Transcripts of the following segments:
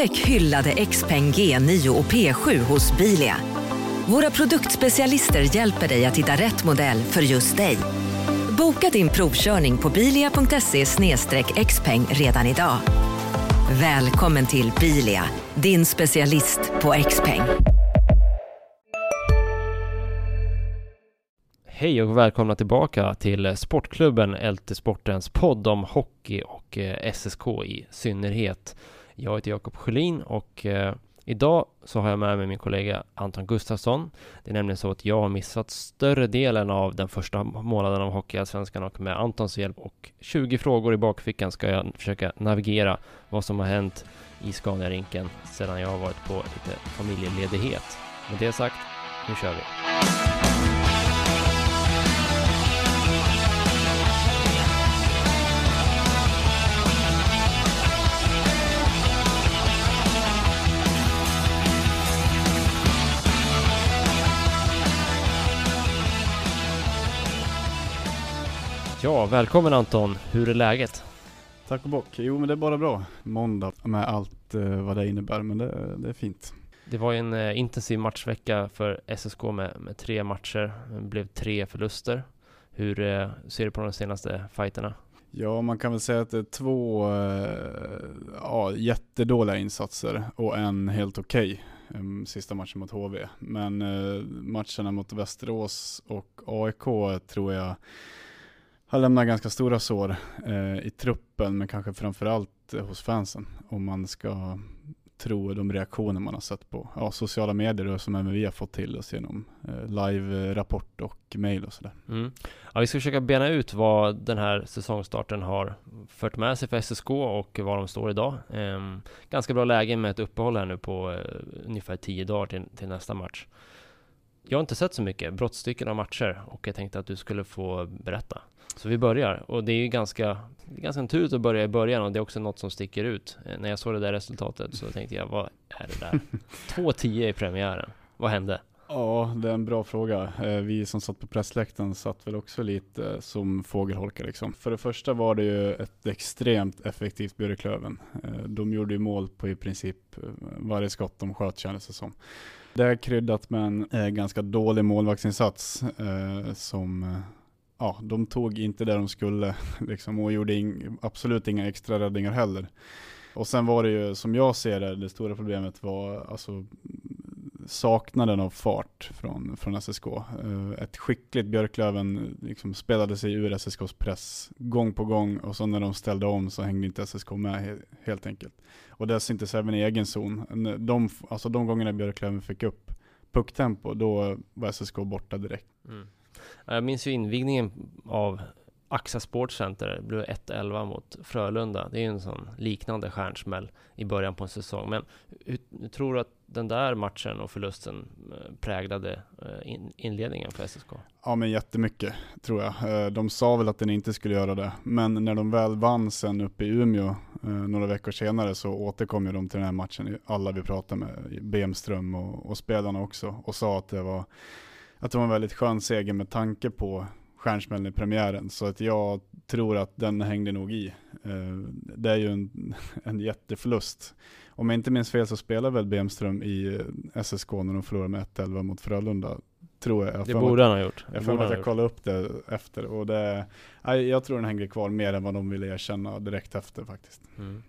Upptäck hyllade XPeng G9 och P7 hos Bilia. Våra produktspecialister hjälper dig att hitta rätt modell för just dig. Boka din provkörning på bilia.se xpeng redan idag. Välkommen till Bilia, din specialist på XPeng. Hej och välkomna tillbaka till Sportklubben LT Sportens podd om hockey och eh, SSK i synnerhet. Jag heter Jakob Sjölin och eh, idag så har jag med mig min kollega Anton Gustafsson. Det är nämligen så att jag har missat större delen av den första månaden av Hockeyallsvenskan och med Antons hjälp och 20 frågor i bakfickan ska jag försöka navigera vad som har hänt i Scania-rinken sedan jag har varit på lite familjeledighet. Med det sagt, nu kör vi! Ja, välkommen Anton! Hur är läget? Tack och bock. Jo men det är bara bra. Måndag med allt eh, vad det innebär, men det, det är fint. Det var ju en eh, intensiv matchvecka för SSK med, med tre matcher. Det blev tre förluster. Hur eh, ser du på de senaste fighterna? Ja, man kan väl säga att det är två ja, jättedåliga insatser och en helt okej. Okay. Sista matchen mot HV. Men matcherna mot Västerås och AIK tror jag har lämnat ganska stora sår eh, i truppen, men kanske framförallt eh, hos fansen. Om man ska tro de reaktioner man har sett på ja, sociala medier och som även vi har fått till oss genom eh, live-rapport eh, och mail och sådär. Mm. Ja, vi ska försöka bena ut vad den här säsongstarten har fört med sig för SSK och var de står idag. Eh, ganska bra läge med ett uppehåll här nu på eh, ungefär tio dagar till, till nästa match. Jag har inte sett så mycket brottstycken av matcher och jag tänkte att du skulle få berätta. Så vi börjar och det är ju ganska, ganska naturligt att börja i början och det är också något som sticker ut. Eh, när jag såg det där resultatet så tänkte jag, vad är det där? 2-10 i premiären. Vad hände? Ja, det är en bra fråga. Eh, vi som satt på pressläktaren satt väl också lite som fågelholkar liksom. För det första var det ju ett extremt effektivt Björklöven. Eh, de gjorde ju mål på i princip varje skott de sköt kändes det som. Det är kryddat med en eh, ganska dålig målvaktsinsats eh, som eh, ja, de tog inte det de skulle liksom, och gjorde in, absolut inga extra räddningar heller. Och sen var det ju, som jag ser det, det stora problemet var alltså saknaden av fart från, från SSK. Eh, ett skickligt Björklöven liksom spelade sig ur SSKs press gång på gång och så när de ställde om så hängde inte SSK med helt enkelt. Och det syntes även i egen zon. De, alltså de gångerna Björklöven fick upp pucktempo, då var SSK borta direkt. Mm. Jag minns ju invigningen av Axa Sportcenter, blev 1-11 mot Frölunda. Det är ju en sån liknande stjärnsmäll i början på en säsong. Men hur, hur tror du att den där matchen och förlusten eh, präglade eh, inledningen för SSK? Ja men jättemycket tror jag. Eh, de sa väl att den inte skulle göra det, men när de väl vann sen uppe i Umeå några veckor senare så återkom ju de till den här matchen, alla vi pratade med, Bemström och, och spelarna också, och sa att det var att det var en väldigt skön seger med tanke på stjärnsmällen i premiären. Så att jag tror att den hängde nog i. Eh, det är ju en, en jätteförlust. Om jag inte minns fel så spelar väl Bemström i eh, SSK när de förlorade med 1-11 mot Frölunda. Tror jag. jag det borde han ha gjort. Jag får att jag kollade upp det efter. Och det, jag tror den hänger kvar mer än vad de ville erkänna direkt efter faktiskt. Mm.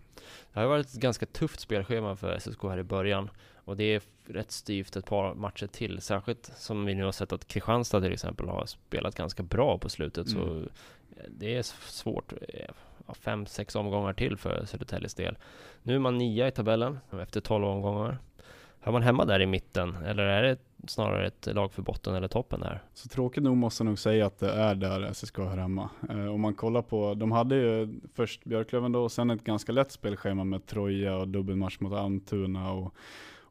Det har varit ett ganska tufft spelschema för SSK här i början. Och det är rätt styvt ett par matcher till. Särskilt som vi nu har sett att Kristianstad till exempel har spelat ganska bra på slutet. Mm. Så det är svårt. Fem, sex omgångar till för Södertäljes del. Nu är man nia i tabellen efter tolv omgångar. Hör man hemma där i mitten eller är det snarare ett lag för botten eller toppen där? Så tråkigt nog måste jag nog säga att det är där SSK hör hemma. Eh, om man kollar på, de hade ju först Björklöven då och sen ett ganska lätt spelschema med Troja och dubbelmatch mot Almtuna och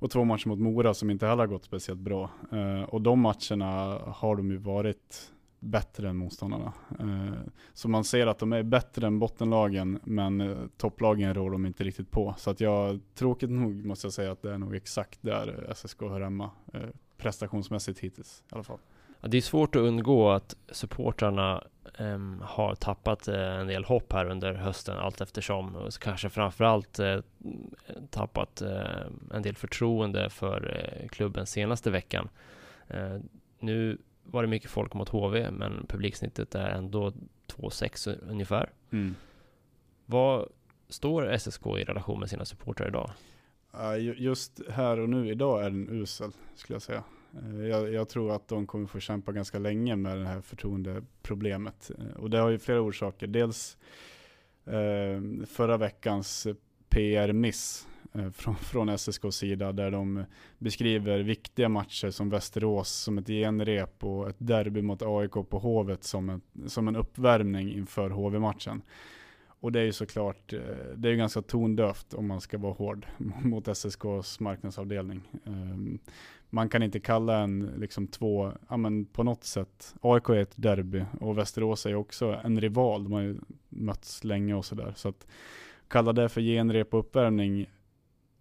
och två matcher mot Mora som inte heller har gått speciellt bra. Eh, och de matcherna har de ju varit bättre än motståndarna. Eh, så man ser att de är bättre än bottenlagen, men eh, topplagen rår de inte riktigt på. Så att jag, tråkigt nog måste jag säga att det är nog exakt där SSK hör hemma, prestationsmässigt hittills i alla fall. Ja, det är svårt att undgå att supportrarna um, har tappat uh, en del hopp här under hösten allt eftersom. Och kanske framförallt uh, tappat eh, en del förtroende för klubben senaste veckan. Nu var det mycket folk mot HV, men publiksnittet är ändå 2,6 ungefär. Mm. Vad står SSK i relation med sina supportrar idag? Just här och nu idag är den usel, skulle jag säga. Eh, jag, jag, tror att de kommer få kämpa ganska länge med det här förtroendeproblemet. Eh, och det har ju flera orsaker. Dels eh, förra veckans PR-miss eh, från, från SSKs sida där de beskriver viktiga matcher som Västerås som ett genrep och ett derby mot AIK på Hovet som en, som en uppvärmning inför HV-matchen. Och det är ju såklart, eh, det är ju ganska tondövt om man ska vara hård mot SSKs marknadsavdelning. Ehm, man kan inte kalla en liksom två, ja men på något sätt, AIK är ett derby och Västerås är också en rival, de har ju mötts länge och sådär. Så att kalla det för genrep och uppvärmning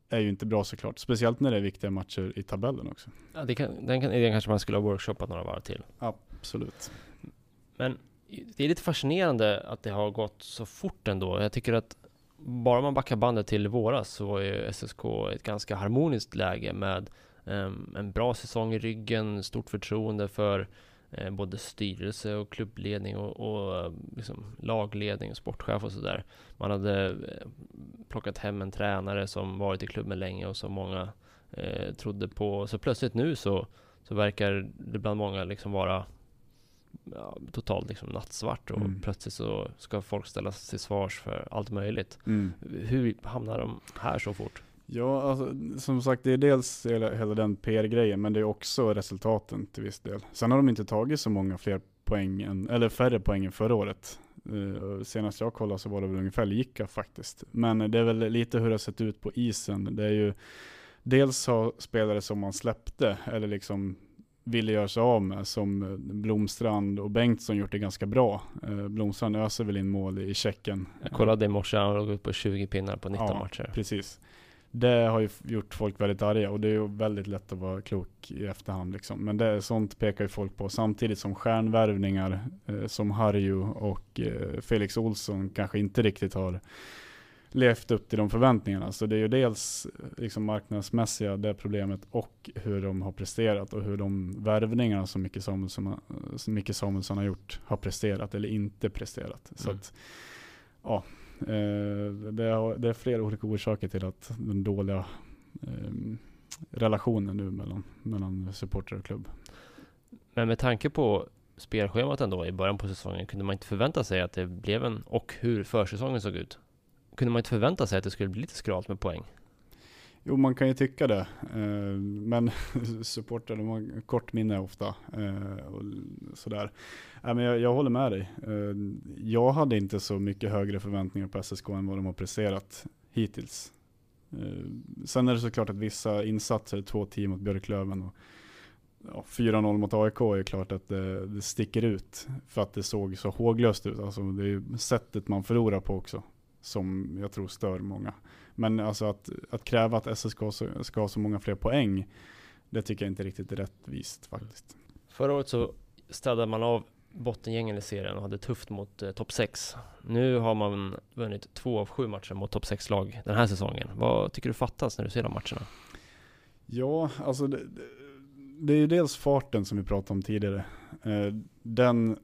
är ju inte bra såklart. Speciellt när det är viktiga matcher i tabellen också. Ja, det kan, den kan, idén kanske man skulle ha workshoppat några varv till. Absolut. Men det är lite fascinerande att det har gått så fort ändå. Jag tycker att bara man backar bandet till våras så var ju SSK ett ganska harmoniskt läge med um, en bra säsong i ryggen, stort förtroende för uh, både styrelse och klubbledning och, och liksom lagledning och sportchef och sådär. Man hade uh, plockat hem en tränare som varit i klubben länge och som många eh, trodde på. Så plötsligt nu så, så verkar det bland många liksom vara ja, totalt liksom nattsvart och mm. plötsligt så ska folk ställas till svars för allt möjligt. Mm. Hur hamnar de här så fort? Ja, alltså, som sagt det är dels hela, den PR-grejen men det är också resultaten till viss del. Sen har de inte tagit så många fler poäng, än, eller färre poäng än förra året. Uh, senast jag kollade så var det väl ungefär lika faktiskt. Men det är väl lite hur det har sett ut på isen. Det är ju dels har spelare som man släppte, eller liksom ville göra sig av med, som Blomstrand och Bengtsson gjort det ganska bra. Eh, Blomstrand öser väl in mål i Tjeckien. Jag kollade i morse, han låg upp på 20 pinnar på 19 ja, matcher. precis. Det har ju gjort folk väldigt arga och det är ju väldigt lätt att vara klok i efterhand liksom. Men det, sånt pekar ju folk på samtidigt som stjärnvärvningar eh, som Harju och eh, Felix Olsson kanske inte riktigt har levt upp till de förväntningarna. Så det är ju dels liksom marknadsmässiga, det problemet, och hur de har presterat och hur de värvningarna som Micke Samuelsson, som Micke Samuelsson har gjort har presterat eller inte presterat. Så mm. att, ja, eh, det, är, det är flera olika orsaker till att den dåliga eh, relationen nu mellan, mellan supporter och klubb. Men med tanke på spelschemat ändå i början på säsongen, kunde man inte förvänta sig att det blev en, och hur försäsongen såg ut, kunde man inte förvänta sig att det skulle bli lite skralt med poäng? Jo, man kan ju tycka det. Eh, men supportrar, de har kort minne ofta. Eh, och sådär. men jag, jag håller med dig. Eh, jag hade inte så mycket högre förväntningar på SSK än vad de har presterat hittills. Sen är det såklart att vissa insatser, 2-10 mot Björklöven och ja, 4-0 mot AIK är klart att det, det, sticker ut. För att det såg så håglöst ut. Alltså det är sättet man förlorar på också som jag tror stör många. Men alltså att, att kräva att SSK ska ha så många fler poäng, det tycker jag inte riktigt är rättvist faktiskt. Förra året så städade man av bottengängen i serien och hade tufft mot eh, topp 6. Nu har man vunnit två av sju matcher mot topp 6-lag den här säsongen. Vad tycker du fattas när du ser de matcherna? Ja, alltså det, det, det är ju dels farten som vi pratade om tidigare. Eh, den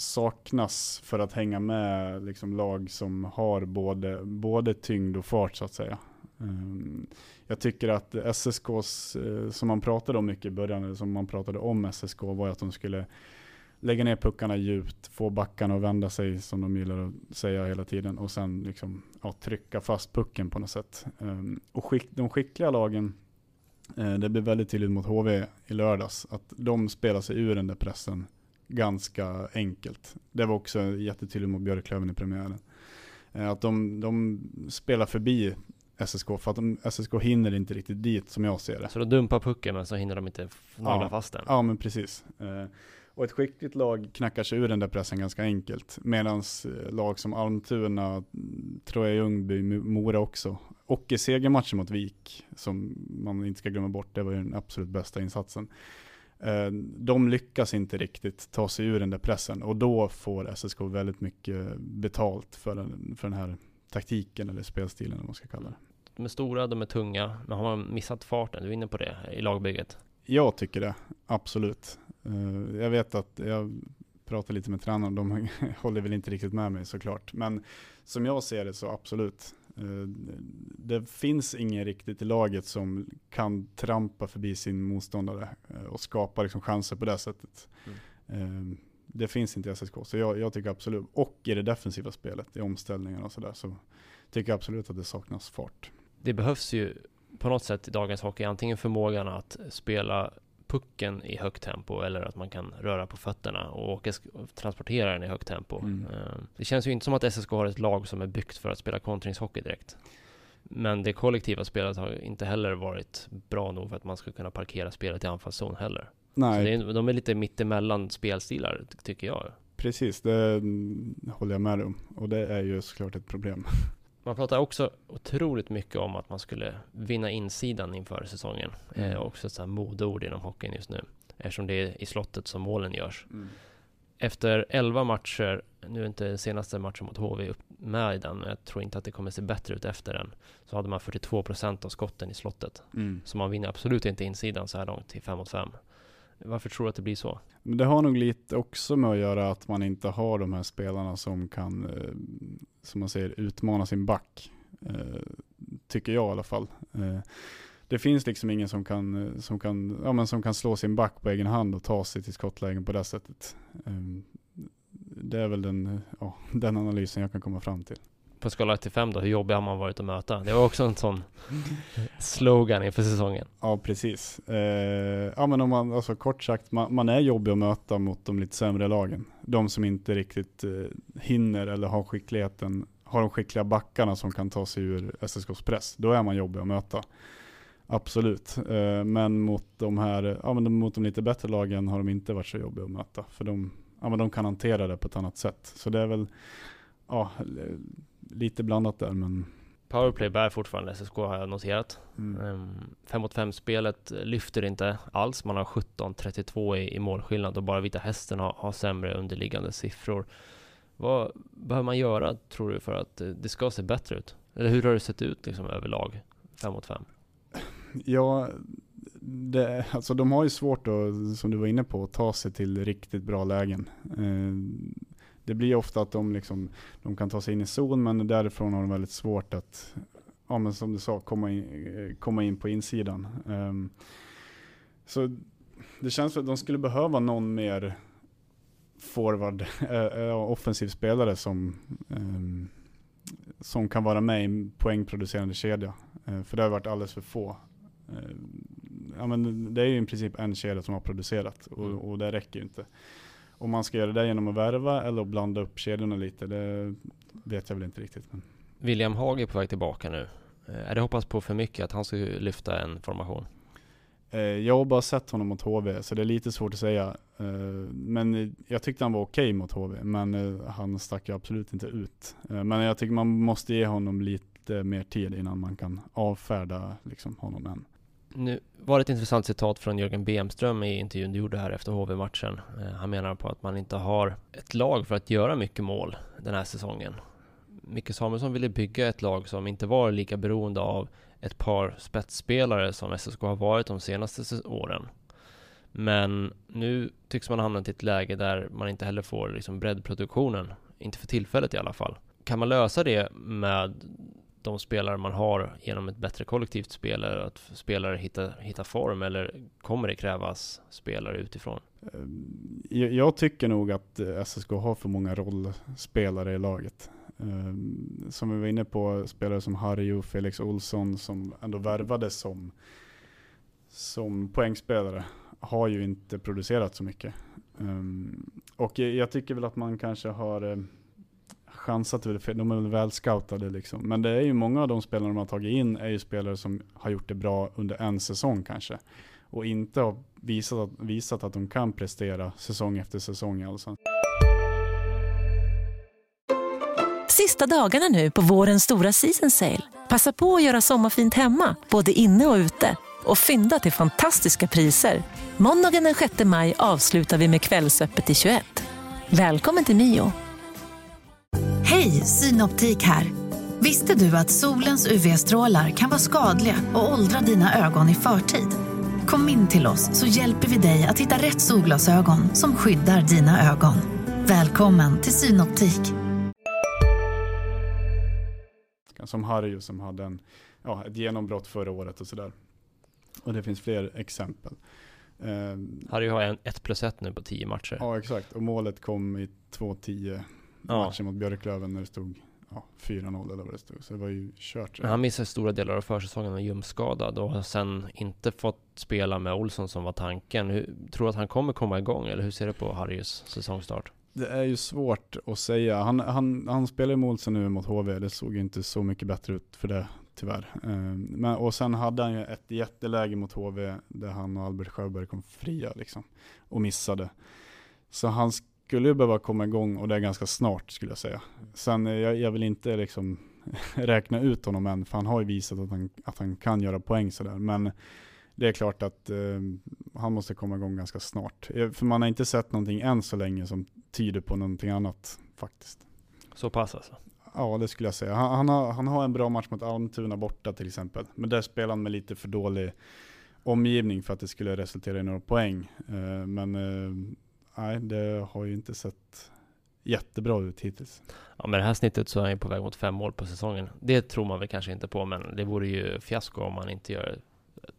saknas för att hänga med liksom lag som har både, både tyngd och fart så att säga. Ehm, jag tycker att SSKs, eh, som man pratade om mycket i början, som man pratade om SSK, var att de skulle lägga ner puckarna djupt, få backarna att vända sig som de gillar att säga hela tiden och sen liksom, ja, trycka fast pucken på något sätt. Ehm, och skick, de skickliga lagen, eh, det blev väldigt tydligt mot HV i lördags, att de spelar sig ur den där pressen ganska enkelt. Det var också jättetydligt mot Björklöven i premiären. Eh, att de, de spelar förbi SSK för att de, SSK hinner inte riktigt dit som jag ser det. Så de dumpar pucken men så hinner de inte nagla ja, fast den? Ja men precis. Eh, och ett skickligt lag knackar sig ur den där pressen ganska enkelt. Medan eh, lag som Almtuna, Troja Ljungby, Mora också. Och i segermatchen mot Vik, som man inte ska glömma bort, det var ju den absolut bästa insatsen. Eh, de lyckas inte riktigt ta sig ur den där pressen och då får SSK väldigt mycket betalt för den, för den här taktiken eller spelstilen eller man ska kalla det. de är stora, de är tunga, men har man missat farten, du är inne på det, i lagbygget? Jag tycker det, absolut. Uh, jag vet att jag pratar lite med tränaren, de håller väl inte riktigt med mig såklart. Men som jag ser det så absolut. Uh, det finns ingen riktigt i laget som kan trampa förbi sin motståndare uh, och skapa liksom chanser på det sättet. Mm det finns inte i SSK. Så jag, jag, tycker absolut, och i det defensiva spelet, i omställningarna och sådär, så tycker jag absolut att det saknas fart. Det behövs ju på något sätt i dagens hockey, antingen förmågan att spela pucken i högt tempo eller att man kan röra på fötterna och åka, transportera den i högt tempo. Mm. Eh, det känns ju inte som att SSK har ett lag som är byggt för att spela kontringshockey direkt. Men det kollektiva spelet har inte heller varit bra nog för att man ska kunna parkera spelet i anfallszon heller. Nej. Så är, de är lite mittemellan spelstilar, tycker jag. Precis, det håller jag med om. Och det är ju såklart ett problem. Man pratar också otroligt mycket om att man skulle vinna insidan inför säsongen. Mm. Eh, också ett modeord inom hockeyn just nu. Eftersom det är i slottet som målen görs. Mm. Efter 11 matcher, nu är inte senaste matchen mot HV med i den, men jag tror inte att det kommer se bättre ut efter den. Så hade man 42% av skotten i slottet. Mm. Så man vinner absolut inte insidan så här långt till 5 mot 5. Varför tror du att det blir så? Men det har nog lite också med att göra att man inte har de här spelarna som kan, eh, som man säger, utmana sin back. Eh, tycker jag i alla fall. Eh, det finns liksom ingen som kan, eh, som, kan, ja, men som kan slå sin back på egen hand och ta sig till skottlägen på det sättet. Ehm, det är väl den, eh, ja, den analysen jag kan komma fram till på skala 1 till 5 då, hur jobbig har man varit att möta? Det var också en sån slogan inför säsongen. Ja, precis. Eh, ja, men om man, alltså kort sagt, man, man, är jobbig att möta mot de lite sämre lagen. De som inte riktigt eh, hinner eller har skickligheten, har de skickliga backarna som kan ta sig ur SSKs press. Då är man jobbig att möta. Absolut, eh, men mot de här, ja men mot de lite bättre lagen har de inte varit så jobbiga att möta. För de, ja men de kan hantera det på ett annat sätt. Så det är väl, ja, lite blandat där men Powerplay bär fortfarande SSK har jag noterat. Mm. 5 ehm, mot 5 spelet lyfter inte alls. Man har 17-32 i, i målskillnad och bara Vita Hästen har, har sämre underliggande siffror. Vad behöver man göra tror du för att det ska se bättre ut? Eller hur har det sett ut liksom överlag 5 mot 5? Ja, det, alltså de har ju svårt att, som du var inne på, att ta sig till riktigt bra lägen. Eh, det blir ofta att de, liksom, de kan ta sig in i zon, men därifrån har de väldigt svårt att, ja, men som du sa, komma in, komma in på insidan. Um, så det känns som att de skulle behöva någon mer forward, äh, offensiv spelare som, um, som kan vara med i en poängproducerande kedja. Uh, för det har varit alldeles för få. Uh, ja, men det är ju i princip en kedja som har producerat och, mm. och det räcker ju inte. Om man ska göra det genom att värva eller att blanda upp kedjorna lite, det vet jag väl inte riktigt. Men. William Haag är på väg tillbaka nu. Eh, är det hoppas på för mycket att han ska lyfta en formation? Eh, jag har bara sett honom mot HV, så det är lite svårt att säga. Eh, men jag tyckte han var okej okay mot HV, men han stack absolut inte ut. Men jag tycker man måste ge honom lite mer tid innan man kan avfärda liksom, honom än. Nu var det ett intressant citat från Jörgen Bemström i intervjun du gjorde här efter HV-matchen. Eh, han menar på att man inte har ett lag för att göra mycket mål den här säsongen. Micke Samuelsson ville bygga ett lag som inte var lika beroende av ett par spetsspelare som SSK har varit de senaste åren. Men nu tycks man ha hamnat i ett läge där man inte heller får liksom breddproduktionen. Inte för tillfället i alla fall. Kan man lösa det med de spelare man har genom ett bättre kollektivt spel, eller att spelare hittar, hittar form, eller kommer det krävas spelare utifrån? Eh, jag tycker nog att eh, SSK har för många rollspelare i laget. Eh, som vi var inne på, spelare som Harry och Felix Olsson som ändå värvades som, som poängspelare har ju inte producerat så mycket. Och jag tycker väl att man kanske har chansat, de är väl väl scoutade liksom. Men det är ju många av de spelarna de har tagit in är ju spelare som har gjort det bra under en säsong kanske. Och inte har visat, visat att de kan prestera säsong efter säsong i Sista dagarna nu på vårens stora season sale. Passa på att göra sommarfint hemma, både inne och ute. Och fynda till fantastiska priser. Måndagen den 6 maj avslutar vi med Kvällsöppet i 21. Välkommen till Mio. Hej, Synoptik här. Visste du att solens UV-strålar kan vara skadliga och åldra dina ögon i förtid? Kom in till oss så hjälper vi dig att hitta rätt solglasögon som skyddar dina ögon. Välkommen till Synoptik. Som Harry som hade en, ja, ett genombrott förra året och sådär. Och det finns fler exempel. Eh, Harry har en 1 plus 1 nu på 10 matcher. Ja exakt, och målet kom i 2-10 ja. matcher mot Björklöven när det stod ja, 4-0 eller vad det stod. Så det var ju kört. Men han missade stora delar av försäsongen med ljumskadad och har sen inte fått spela med Olsson som var tanken. Hur, tror du att han kommer komma igång eller hur ser du på Harrys säsongstart? Det är ju svårt att säga. Han, han, han spelar med Olsson nu mot HV. Det såg ju inte så mycket bättre ut för det tyvärr. Ehm, men, och sen hade han ju ett jätteläge mot HV där han och Albert Sjöberg kom fria liksom, och missade. Så han skulle ju behöva komma igång och det är ganska snart skulle jag säga. Sen eh, jag, jag vill inte liksom räkna ut honom än, för han har ju visat att han, att han kan göra poäng sådär. Men det är klart att eh, han måste komma igång ganska snart. Eh, för man har inte sett någonting än så länge som tyder på någonting annat faktiskt. Så pass alltså? Ja, det skulle jag säga. Han, han, har, han har en bra match mot Almtuna borta till exempel. Men där spelar han med lite för dålig omgivning för att det skulle resultera i några poäng. Eh, men eh, nej, det har ju inte sett jättebra ut hittills. Ja, med det här snittet så är han ju på väg mot fem mål på säsongen. Det tror man väl kanske inte på, men det vore ju fiasko om han inte gör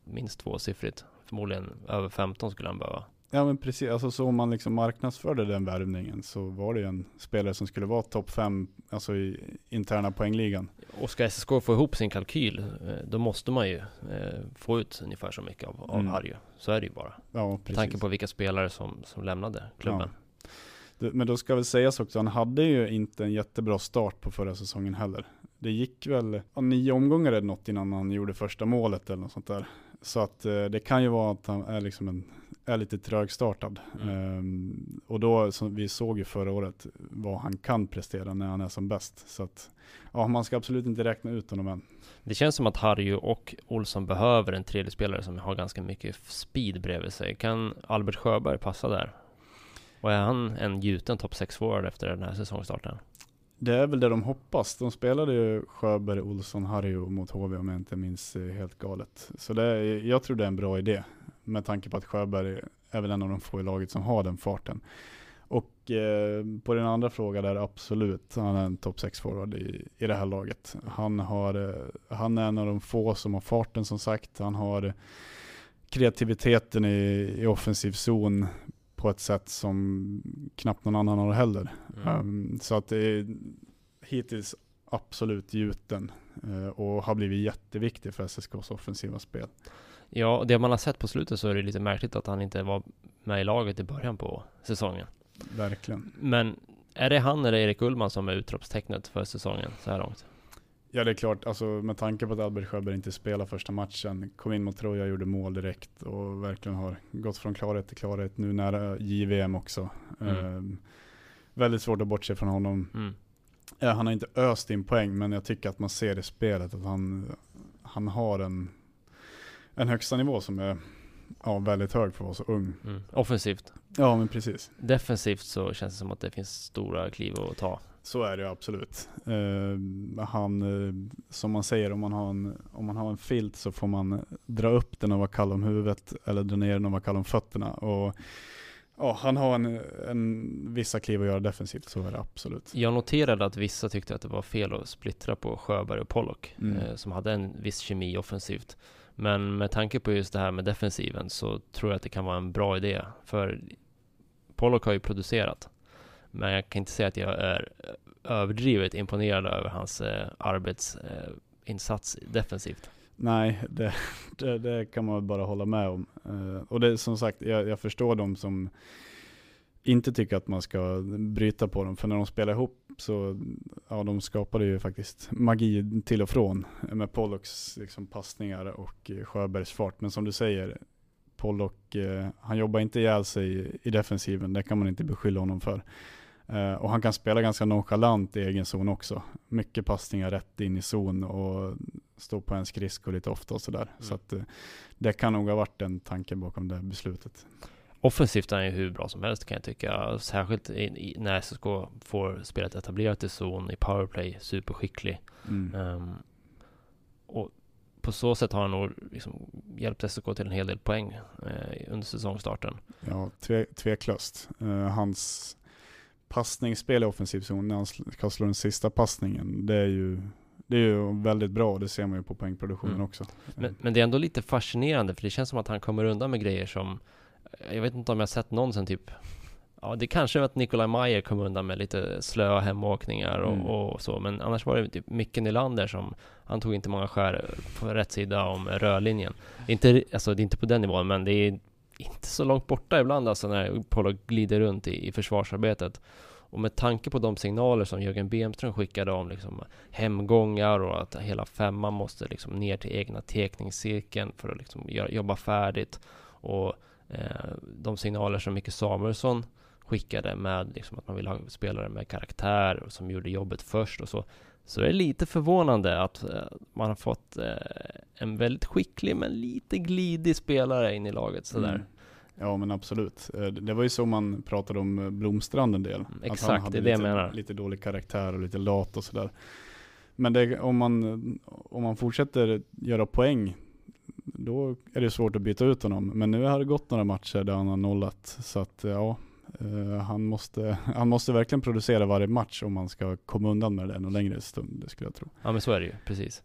minst tvåsiffrigt. Förmodligen över 15 skulle han behöva. Ja men precis, alltså så om man liksom marknadsförde den värvningen så var det en spelare som skulle vara topp 5 alltså i interna poängligan. Och ska SSK få ihop sin kalkyl eh, då måste man ju eh, få ut ungefär så mycket av, av mm. Harry. Så är det ju bara. Ja, precis. Med tanke på vilka spelare som, som lämnade klubben. Ja. Men då ska väl sägas också, han hade ju inte en jättebra start på förra säsongen heller. Det gick väl ja, nio omgångar eller något innan han gjorde första målet eller något sånt där. Så att eh, det kan ju vara att han är liksom en är lite trögstartad. Mm. Um, och då, som vi såg ju förra året, vad han kan prestera när han är som bäst. Så att, ja, man ska absolut inte räkna ut honom än. Det känns som att Harry och Olsson behöver en tredje spelare som har ganska mycket speed bredvid sig. Kan Albert Sjöberg passa där? Och är han en gjuten topp 6 forward efter den här säsongstarten? Det är väl det de hoppas. De spelade ju Sjöberg, Olsson, Harry mot HV om jag inte minns helt galet. Så det jag tror det är en bra idé med tanke på att Sjöberg är väl en av de få i laget som har den farten. Och eh, på din andra fråga där, absolut, han är en topp 6-forward i, i det här laget. Han, har, eh, han är en av de få som har farten som sagt. Han har kreativiteten i, i offensiv zon på ett sätt som knappt någon annan har heller. Mm. Um, så att det är hittills absolut gjuten uh, och har blivit jätteviktig för SSKs offensiva spel. Ja, det man har sett på slutet så är det lite märkligt att han inte var med i laget i början på säsongen. Verkligen. Men är det han eller Erik Ullman som är utropstecknet för säsongen så här långt? Ja det är klart, alltså med tanke på att Albert Sjöberg inte spelade första matchen, kom in mot Troja, gjorde mål direkt och verkligen har gått från klarhet till klarhet nu nära JVM också. Mm. Eh, väldigt svårt att bortse från honom. Mm. Ja, han har inte öst in poäng, men jag tycker att man ser i spelet att han, han har en en högsta nivå som är ja, väldigt hög för att vara så ung. Mm. Offensivt. Ja, men precis. Defensivt så känns det som att det finns stora kliv att ta. Så är det absolut. Uh, han, uh, som man säger, om man, har en, om man har en filt så får man dra upp den och vara kall om huvudet eller dra ner den och vara kall om fötterna. Och Ja, han har en, en, vissa kliv att göra defensivt, så är det absolut. Jag noterade att vissa tyckte att det var fel att splittra på Sjöberg och Pollock, mm. eh, som hade en viss kemi offensivt. Men med tanke på just det här med defensiven så tror jag att det kan vara en bra idé. För Pollock har ju producerat. Men jag kan inte säga att jag är överdrivet imponerad över hans eh, arbetsinsats eh, defensivt. Nej, det, det, det, kan man bara hålla med om. Eh, och det som sagt, jag, jag förstår de som inte tycker att man ska bryta på dem. För när de spelar ihop så ja, de skapade ju faktiskt magi till och från med Pollocks liksom, passningar och Sjöbergs fart. Men som du säger, Pollock, eh, han jobbar inte ihjäl sig i, i defensiven. Det kan man inte beskylla honom för. Eh, och han kan spela ganska nonchalant i egen zon också. Mycket passningar rätt in i zon och stå på en skridsko lite ofta och sådär. Mm. Så att, eh, det kan nog ha varit en tanke bakom det beslutet. Offensivt är han ju hur bra som helst kan jag tycka. Särskilt i, i, när SSK får spelet etablerat i zon, i powerplay, superskicklig. Mm. Um, och på så sätt har han nog liksom hjälpt SSK till en hel del poäng eh, under säsongstarten. Ja, tve, tveklöst. Uh, hans passningsspel i offensiv zon, när han ska slå den sista passningen, det är ju det är ju väldigt bra, det ser man ju på poängproduktionen mm. också. Men, men, det är ändå lite fascinerande, för det känns som att han kommer undan med grejer som Jag vet inte om jag sett någon sen typ Ja, det kanske var att Nikolaj Mayer kom undan med lite slöa hemåkningar och, mm. och, så, men annars var det typ Micke Nylander som Han tog inte många skär på rätt sida om rörlinjen. Inte, alltså det är inte på den nivån, men det är inte så långt borta ibland alltså när Polo glider runt i, i försvarsarbetet. Och med tanke på de signaler som Jörgen Bemström skickade om liksom hemgångar och att hela femman måste liksom ner till egna tekningscirkeln för att liksom jobba färdigt. Och de signaler som Micke Samuelsson skickade med liksom att man vill ha spelare med karaktär som gjorde jobbet först och så. Så det är lite förvånande att eh, man har fått eh, en väldigt skicklig men lite glidig spelare in i laget sådär. Mm. Ja men absolut. Eh, det var ju så man pratade om eh, Blomstrand en del. Mm, exakt, att han hade det är det jag menar. Lite dålig karaktär och lite lat och sådär. Men det, om, man, om man fortsätter göra poäng, då är det svårt att byta ut honom. Men nu har det gått några matcher där han har nollat. Så att ja, uh, han, måste, han måste verkligen producera varje match om man ska komma undan med det någon längre stund, det skulle jag tro. Ja men så är det ju, precis.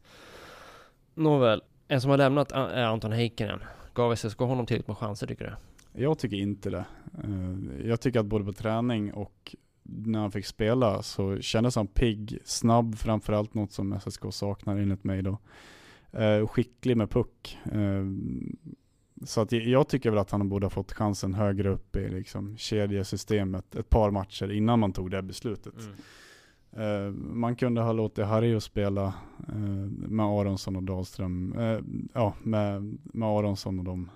Nåväl, en som har lämnat är Anton Heikkinen. Gav SSK honom tillräckligt med chanser tycker du? Jag tycker inte det. Eh, jag tycker att både på träning och när han fick spela så kändes han pigg, snabb framförallt, något som SSK saknar enligt mig då. Eh, skicklig med puck. Eh, så att jag tycker väl att han borde ha fått chansen högre upp i liksom kedjesystemet ett par matcher innan man tog det beslutet. Mm. Man kunde ha låtit Harry spela med Aronsson och Dahlström, ja med, med Aronsson och dem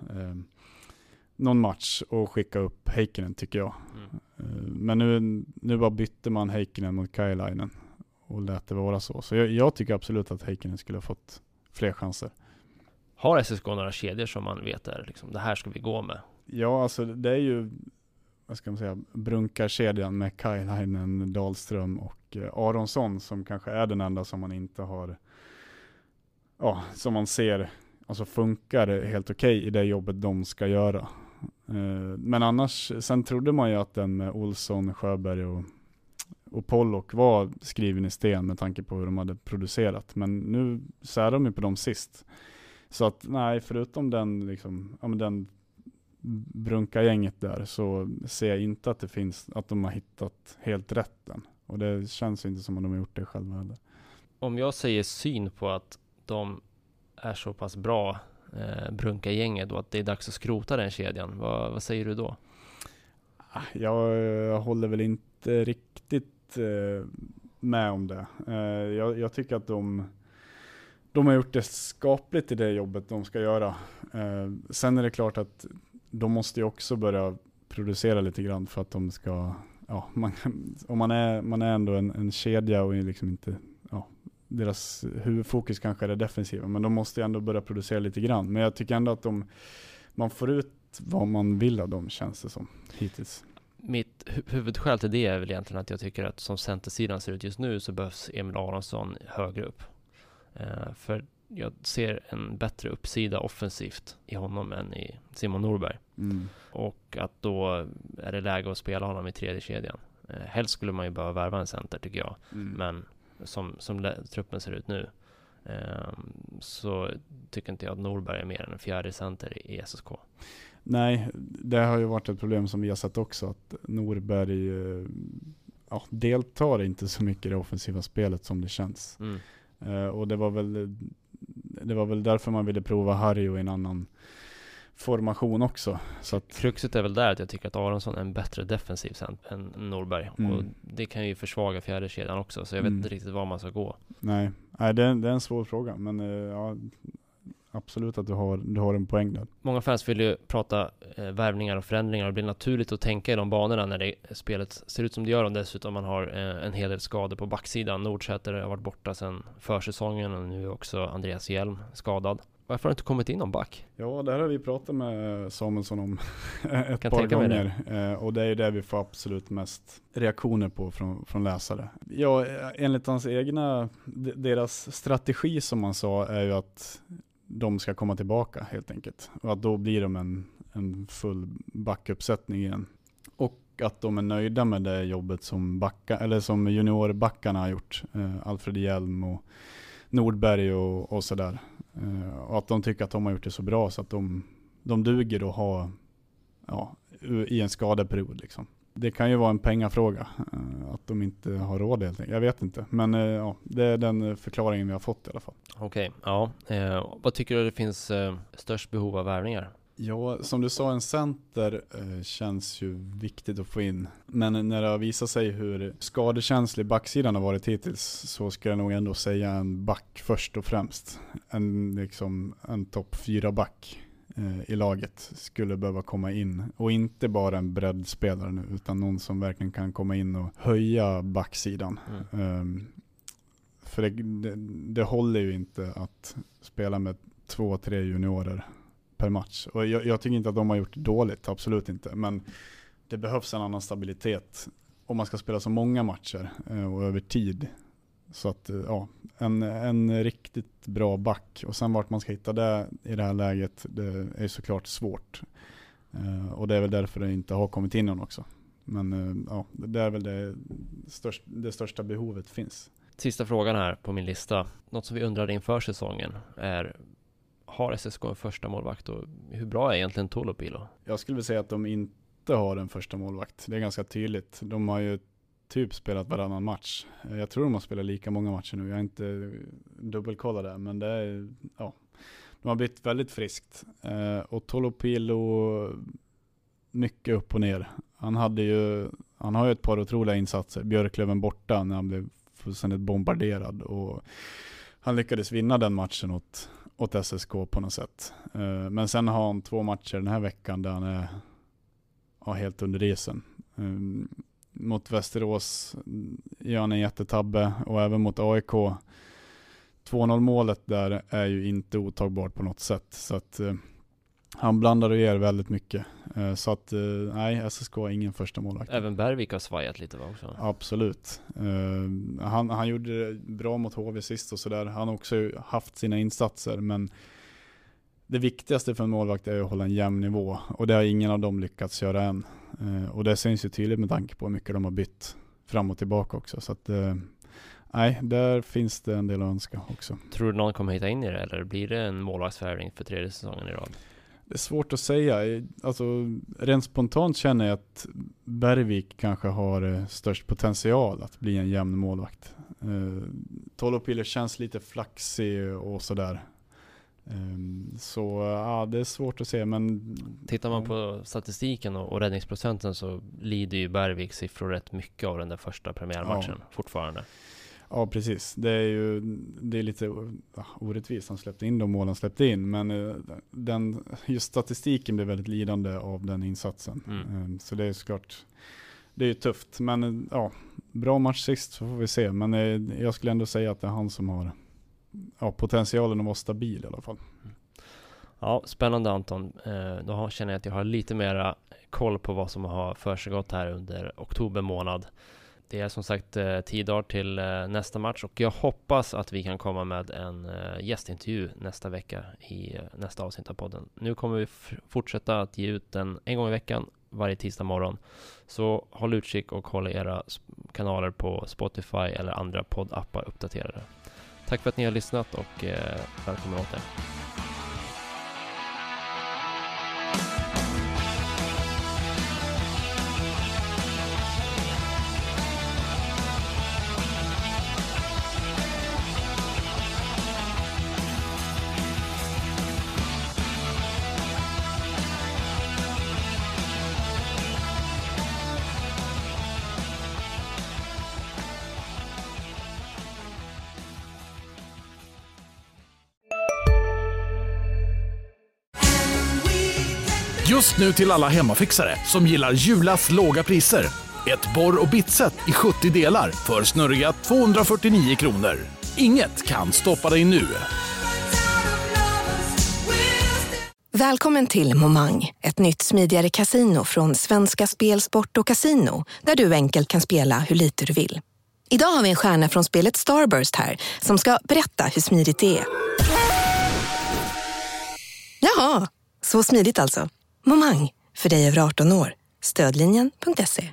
någon match och skicka upp Heikkinen tycker jag. Mm. Men nu, nu bara bytte man Heikkinen mot Kajlainen och lät det vara så. Så jag, jag tycker absolut att Heikkinen skulle ha fått fler chanser. Har SSK några kedjor som man vet är liksom, det här ska vi gå med? Ja, alltså det är ju, vad ska man säga, brunkarkedjan med Kajlainen, Dahlström och eh, Aronsson som kanske är den enda som man inte har, ja, som man ser, alltså funkar helt okej okay i det jobbet de ska göra. Eh, men annars, sen trodde man ju att den med Olsson, Sjöberg och, och Pollock var skriven i sten med tanke på hur de hade producerat. Men nu så är de ju på dem sist. Så att nej, förutom den, liksom, ja, men den brunka-gänget där så ser jag inte att det finns, att de har hittat helt rätt än. Och det känns inte som att de har gjort det själva heller. Om jag säger syn på att de är så pass bra eh, Brunka-gänget då, att det är dags att skrota den kedjan. Vad, vad säger du då? Ah, jag, jag håller väl inte riktigt eh, med om det. Eh, jag, jag, tycker att de, de har gjort det skapligt i det jobbet de ska göra. Eh, sen är det klart att de måste ju också börja producera lite grann för att de ska, ja, man, om man är, man är ändå en, en kedja och liksom inte deras huvudfokus kanske är det defensiva, men de måste ju ändå börja producera lite grann. Men jag tycker ändå att de, man får ut vad man vill av dem känns det som hittills. Mitt hu huvudskäl till det är väl egentligen att jag tycker att som centersidan ser ut just nu så behövs Emil Aronsson högre upp. Uh, för jag ser en bättre uppsida offensivt i honom än i Simon Norberg. Mm. Och att då är det läge att spela honom i tredje kedjan. Uh, helst skulle man ju behöva värva en center tycker jag. Mm. Men som, som truppen ser ut nu ehm, så tycker inte jag att Norberg är mer än en fjärde center i SSK. Nej, det har ju varit ett problem som vi har sett också, att Norberg eh, ja, deltar inte så mycket i det offensiva spelet som det känns. Mm. Uh, och det var, väl, det var väl därför man ville prova Harry och en annan formation också. Så att... Kruxet är väl där att jag tycker att Aronsson är en bättre defensiv än Norberg. Mm. Och det kan ju försvaga fjärde kedjan också, så jag vet mm. inte riktigt var man ska gå. Nej, Nej det, är, det är en svår fråga, men uh, ja, absolut att du har, du har en poäng där. Många fans vill ju prata eh, värvningar och förändringar och det blir naturligt att tänka i de banorna när det, spelet ser ut som det gör och dessutom man har eh, en hel del skador på backsidan. Nordsäter har varit borta sedan försäsongen och nu är också Andreas Hjelm skadad. Varför har det inte kommit in någon back? Ja, det här har vi pratat med Samuelsson om ett Kan par gånger. Eh, och det är ju det vi får absolut mest reaktioner på från, från läsare. Ja, enligt hans egna, deras strategi som man sa är ju att de ska komma tillbaka helt enkelt. Och att då blir de en, en full backuppsättning igen. Och att de är nöjda med det jobbet som, backa, eller som juniorbackarna har gjort. Eh, Alfred Hjelm och Nordberg och, och sådär. Eh, och att de tycker att de har gjort det så bra så att de, de duger att ha ja, i en skadeperiod. Liksom. Det kan ju vara en pengafråga, eh, att de inte har råd helt enkelt. Jag vet inte, men eh, ja, det är den förklaringen vi har fått i alla fall. Okej, ja. Eh, vad tycker du det finns eh, störst behov av värvningar? Ja, som du sa, en center eh, känns ju viktigt att få in. Men när det har visat sig hur skadekänslig backsidan har varit hittills så ska jag nog ändå säga en back först och främst. En, liksom, en topp fyra back eh, i laget skulle behöva komma in. Och inte bara en breddspelare nu, utan någon som verkligen kan komma in och höja backsidan. Mm. Ehm, för det, det, det håller ju inte att spela med två, tre juniorer per match. Och jag, jag tycker inte att de har gjort dåligt, absolut inte. Men det behövs en annan stabilitet om man ska spela så många matcher eh, och över tid. Så att, eh, ja, en, en riktigt bra back. Och sen vart man ska hitta det i det här läget, det är såklart svårt. Eh, och det är väl därför det inte har kommit in någon också. Men eh, ja, det är väl det, störst, det största behovet finns. Sista frågan här på min lista. Något som vi undrade inför säsongen är har SSK en första målvakt och hur bra är egentligen Tolopilo? Jag skulle vilja säga att de inte har en första målvakt. Det är ganska tydligt. De har ju typ spelat varannan match. Eh, jag tror de har spelat lika många matcher nu. Jag har inte dubbelkollat det, men det är, ja. De har blivit väldigt friskt. Eh, och Tolopilo, mycket upp och ner. Han hade ju, han har ju ett par otroliga insatser. Björklöven borta när han blev fullständigt bombarderad och han lyckades vinna den matchen åt, åt SSK på något sätt. Eh, men sen har han två matcher den här veckan där han är ja, helt under isen. Ehm, mot Västerås gör han en jättetabbe och även mot AIK 2-0 målet där är ju inte otagbart på något sätt. Så att eh, han blandar och ger väldigt mycket. Eh, så att eh, nej, SSK har ingen första målvakt. Även Bergvik har svajat lite va också? Absolut. Eh, han, han gjorde det bra mot HV sist och sådär. Han har också haft sina insatser men det viktigaste för en målvakt är att hålla en jämn nivå och det har ingen av dem lyckats göra än. Eh, och det syns ju tydligt med tanke på hur mycket de har bytt fram och tillbaka också. Så att eh, nej, där finns det en del att önska också. Tror du någon kommer hitta in i det eller blir det en målvaktsvärvning för tredje säsongen i rad? Det är svårt att säga. Alltså, rent spontant känner jag att Bergvik kanske har eh, störst potential att bli en jämn målvakt. Eh, Tolopiller känns lite flaxig och sådär. Eh, så ja, det är svårt att se men Tittar man på statistiken och, och räddningsprocenten så lider ju Bergviks siffror rätt mycket av den där första premiärmatchen fortfarande. Ja precis, det är ju det är lite ja, orättvist. Han släppte in de mål han släppte in. Men eh, den, just statistiken blir väldigt lidande av den insatsen. Mm. Eh, Så det är såklart, det är ju tufft. Men eh, ja, bra match sist så får vi se. Men eh, jag skulle ändå säga att det är han som har ja, potentialen att vara stabil i alla fall. Ja, spännande Anton. Eh, då känner jag att jag har lite mera koll på vad som har försiggått här under oktober månad. Det är som sagt eh, tio dagar till eh, nästa match och jag hoppas att vi kan komma med en eh, gästintervju nästa vecka i nästa avsnitt av podden. Nu kommer vi fortsätta att ge ut den en gång i veckan varje tisdag morgon. Så håll utkik och håll era kanaler på Spotify eller andra poddappar uppdaterade. Tack för att ni har lyssnat och eh, välkommen åter. Just nu till alla hemmafixare som gillar Julas låga priser. Ett borr och bitset i 70 delar för snurriga 249 kronor. Inget kan stoppa dig nu. Välkommen till Momang, ett nytt smidigare casino från Svenska Spel, Sport och Casino där du enkelt kan spela hur lite du vill. Idag har vi en stjärna från spelet Starburst här som ska berätta hur smidigt det är. Jaha, så smidigt alltså. Momang, för dig över 18 år. Stödlinjen.se.